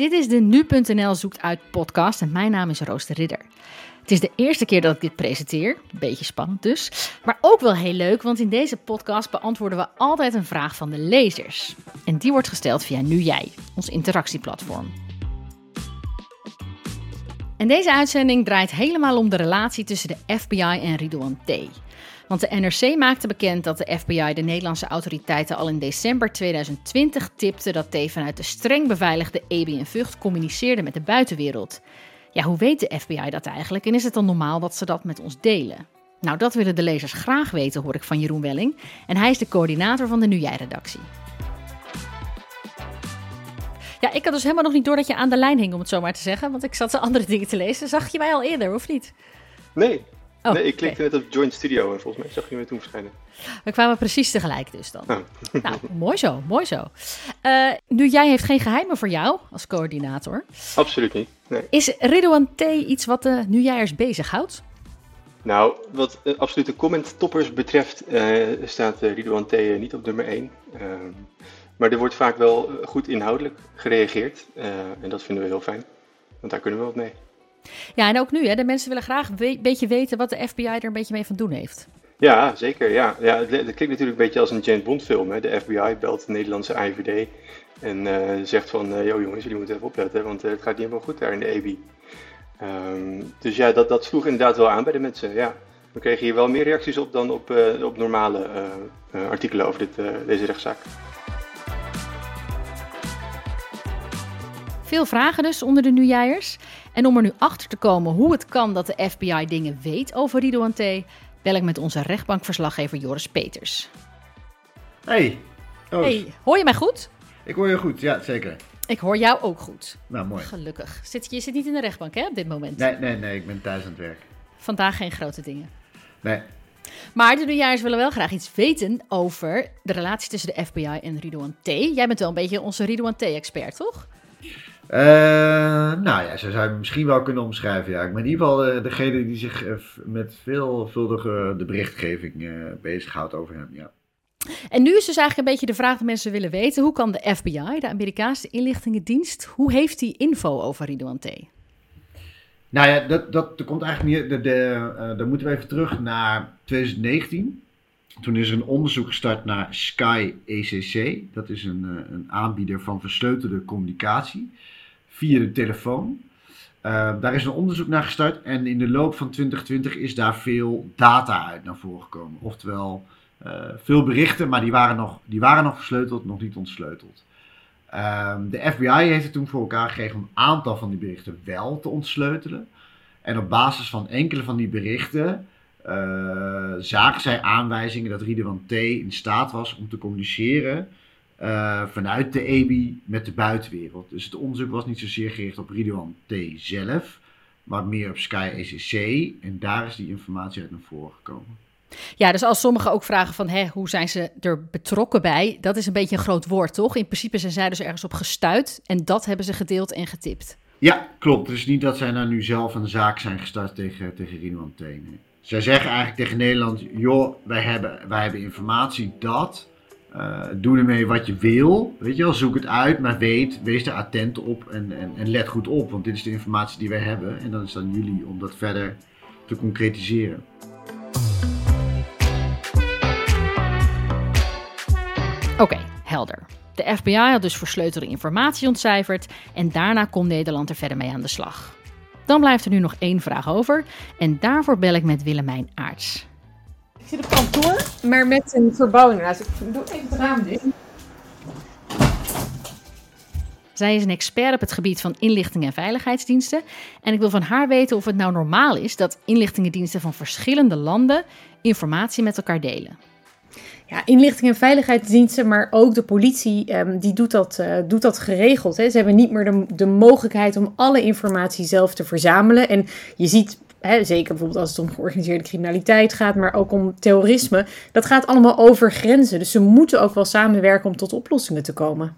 Dit is de Nu.nl Zoekt Uit podcast en mijn naam is Rooster Ridder. Het is de eerste keer dat ik dit presenteer, beetje spannend dus, maar ook wel heel leuk, want in deze podcast beantwoorden we altijd een vraag van de lezers. En die wordt gesteld via Nu Jij, ons interactieplatform. En deze uitzending draait helemaal om de relatie tussen de FBI en Ridouan T. Want de NRC maakte bekend dat de FBI de Nederlandse autoriteiten al in december 2020 tipte dat T vanuit de streng beveiligde EBI en Vught communiceerde met de buitenwereld. Ja, hoe weet de FBI dat eigenlijk en is het dan normaal dat ze dat met ons delen? Nou, dat willen de lezers graag weten, hoor ik van Jeroen Welling. En hij is de coördinator van de Nu Jij-redactie. Ja, ik had dus helemaal nog niet door dat je aan de lijn hing, om het zo maar te zeggen. Want ik zat andere dingen te lezen. Zag je mij al eerder, of niet? Nee, Oh, nee, ik klikte net op Joint Studio en volgens mij zag je me toen verschijnen. We kwamen precies tegelijk dus dan. Oh. nou, mooi zo, mooi zo. Uh, nu, jij heeft geen geheimen voor jou als coördinator. Absoluut niet, nee. Is Ridouan T iets wat de Nu Jijers bezighoudt? Nou, wat uh, absolute comment-toppers betreft uh, staat uh, Ridouan T niet op nummer 1. Maar er wordt vaak wel goed inhoudelijk gereageerd. en dat vinden we heel fijn, want daar kunnen we wat mee. Ja, en ook nu, hè, de mensen willen graag een beetje weten wat de FBI er een beetje mee van doen heeft. Ja, zeker. Ja. Ja, het, klinkt natuurlijk een beetje als een James Bond film. Hè. De FBI belt de Nederlandse IVD en uh, zegt van, uh, yo jongens, jullie moeten even opletten, want het gaat niet helemaal goed daar in de EB. Um, ehm, dus ja, dat, dat sloeg inderdaad wel aan bij de mensen. Ja. We kregen hier wel meer reacties op dan op, op normale artikelen over dit, deze rechtszaak. Veel vragen dus onder de Nujijers. En om er nu achter te komen hoe het kan dat de FBI dingen weet over Ridouan T, bel ik met onze rechtbankverslaggever Joris Peters. Hey. Hey, hoor je mij goed? Ik hoor je goed, ja, zeker. Ik hoor jou ook goed. Nou, mooi. Gelukkig. Zit, je zit niet in de rechtbank, hè, op dit moment? Nee, nee, nee, ik ben thuis aan het werk. Vandaag geen grote dingen. Nee. Maar de nieuwjaars willen wel graag iets weten over de relatie tussen de FBI en Ridouan T. Jij bent wel een beetje onze Ridouan T-expert, toch? Uh, nou ja, zo zou je misschien wel kunnen omschrijven. Ja. Ik ben in ieder geval uh, degene die zich uh, met veelvuldige de berichtgeving bezighoudt over hem. Ja. En nu is dus eigenlijk een beetje de vraag die mensen willen weten. Hoe kan de FBI, de Amerikaanse inlichtingendienst, hoe heeft die info over Ridouan T? Nou ja, dat, dat, dat komt eigenlijk niet. De, de, dan moeten we even terug naar 2019. Toen is er een onderzoek gestart naar Sky ECC. Dat is een, een aanbieder van versleutelde communicatie via de telefoon. Uh, daar is een onderzoek naar gestart en in de loop van 2020 is daar veel data uit naar voren gekomen. Oftewel uh, veel berichten, maar die waren nog, die waren nog versleuteld, nog niet ontsleuteld. Uh, de FBI heeft het toen voor elkaar gekregen om een aantal van die berichten wel te ontsleutelen. En op basis van enkele van die berichten uh, zagen zij aanwijzingen dat Riedewan T in staat was om te communiceren uh, vanuit de EBI met de buitenwereld. Dus het onderzoek was niet zozeer gericht op Ridwan T zelf, maar meer op Sky ECC. En daar is die informatie uit naar voren gekomen. Ja, dus als sommigen ook vragen van hè, hoe zijn ze er betrokken bij, dat is een beetje een groot woord, toch? In principe zijn zij dus ergens op gestuurd en dat hebben ze gedeeld en getipt. Ja, klopt. Dus niet dat zij nou nu zelf een zaak zijn gestart tegen, tegen Ridwan T. Nee. Zij zeggen eigenlijk tegen Nederland, joh, wij hebben, wij hebben informatie dat uh, doe ermee wat je wil. Weet je wel, zoek het uit, maar weet, wees er attent op en, en, en let goed op. Want dit is de informatie die wij hebben. En dan is het aan jullie om dat verder te concretiseren. Oké, helder. De FBI had dus versleutelde informatie ontcijferd en daarna kon Nederland er verder mee aan de slag. Dan blijft er nu nog één vraag over en daarvoor bel ik met Willemijn Aarts zit op kantoor, maar met een verbouwing ernaast. Ik doe even het raam dicht. Zij is een expert op het gebied van inlichting en veiligheidsdiensten. En ik wil van haar weten of het nou normaal is dat inlichtingendiensten van verschillende landen informatie met elkaar delen. Ja, inlichting en veiligheidsdiensten, maar ook de politie, um, die doet dat, uh, doet dat geregeld. Hè. Ze hebben niet meer de, de mogelijkheid om alle informatie zelf te verzamelen. En je ziet Zeker bijvoorbeeld als het om georganiseerde criminaliteit gaat, maar ook om terrorisme. Dat gaat allemaal over grenzen. Dus ze moeten ook wel samenwerken om tot oplossingen te komen.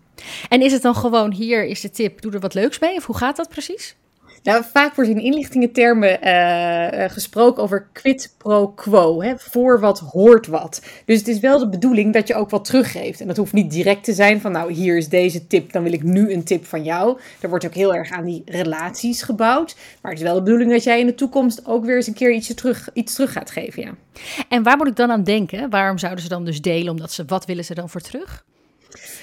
En is het dan gewoon hier is de tip, doe er wat leuks mee? Of hoe gaat dat precies? Nou, vaak wordt in inlichtingentermen uh, gesproken over quid pro quo. Hè? Voor wat hoort wat. Dus het is wel de bedoeling dat je ook wat teruggeeft. En dat hoeft niet direct te zijn van, nou, hier is deze tip, dan wil ik nu een tip van jou. Er wordt ook heel erg aan die relaties gebouwd. Maar het is wel de bedoeling dat jij in de toekomst ook weer eens een keer iets terug, iets terug gaat geven. Ja. En waar moet ik dan aan denken? Waarom zouden ze dan dus delen? Omdat ze, wat willen ze dan voor terug?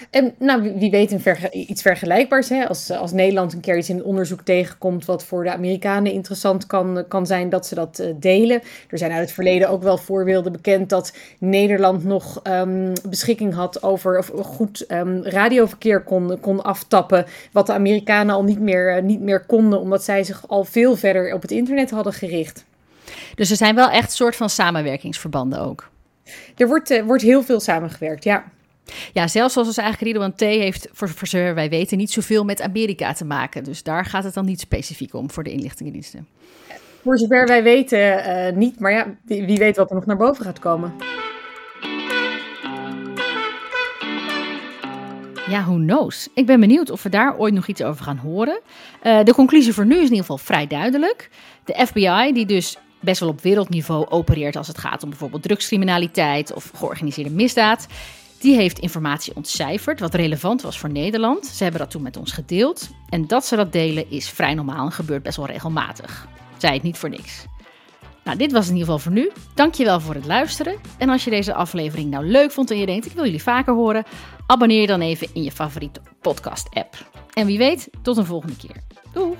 En nou, wie weet iets vergelijkbaars. Hè? Als, als Nederland een keer iets in het onderzoek tegenkomt wat voor de Amerikanen interessant kan, kan zijn, dat ze dat uh, delen. Er zijn uit het verleden ook wel voorbeelden bekend dat Nederland nog um, beschikking had over of goed um, radioverkeer kon, kon aftappen. Wat de Amerikanen al niet meer, uh, niet meer konden, omdat zij zich al veel verder op het internet hadden gericht. Dus er zijn wel echt soort van samenwerkingsverbanden ook. Er wordt, uh, wordt heel veel samengewerkt, ja. Ja, zelfs zoals eigenlijk Ridwan T. heeft, voor, voor zover wij weten, niet zoveel met Amerika te maken. Dus daar gaat het dan niet specifiek om voor de inlichtingendiensten. Voor zover wij weten uh, niet, maar ja, wie, wie weet wat er nog naar boven gaat komen. Ja, who knows? Ik ben benieuwd of we daar ooit nog iets over gaan horen. Uh, de conclusie voor nu is in ieder geval vrij duidelijk. De FBI, die dus best wel op wereldniveau opereert als het gaat om bijvoorbeeld drugscriminaliteit of georganiseerde misdaad, die heeft informatie ontcijferd wat relevant was voor Nederland. Ze hebben dat toen met ons gedeeld. En dat ze dat delen is vrij normaal en gebeurt best wel regelmatig. Zij het niet voor niks. Nou, dit was in ieder geval voor nu. Dankjewel voor het luisteren. En als je deze aflevering nou leuk vond en je denkt ik wil jullie vaker horen, abonneer je dan even in je favoriete podcast app. En wie weet, tot een volgende keer. Doeg!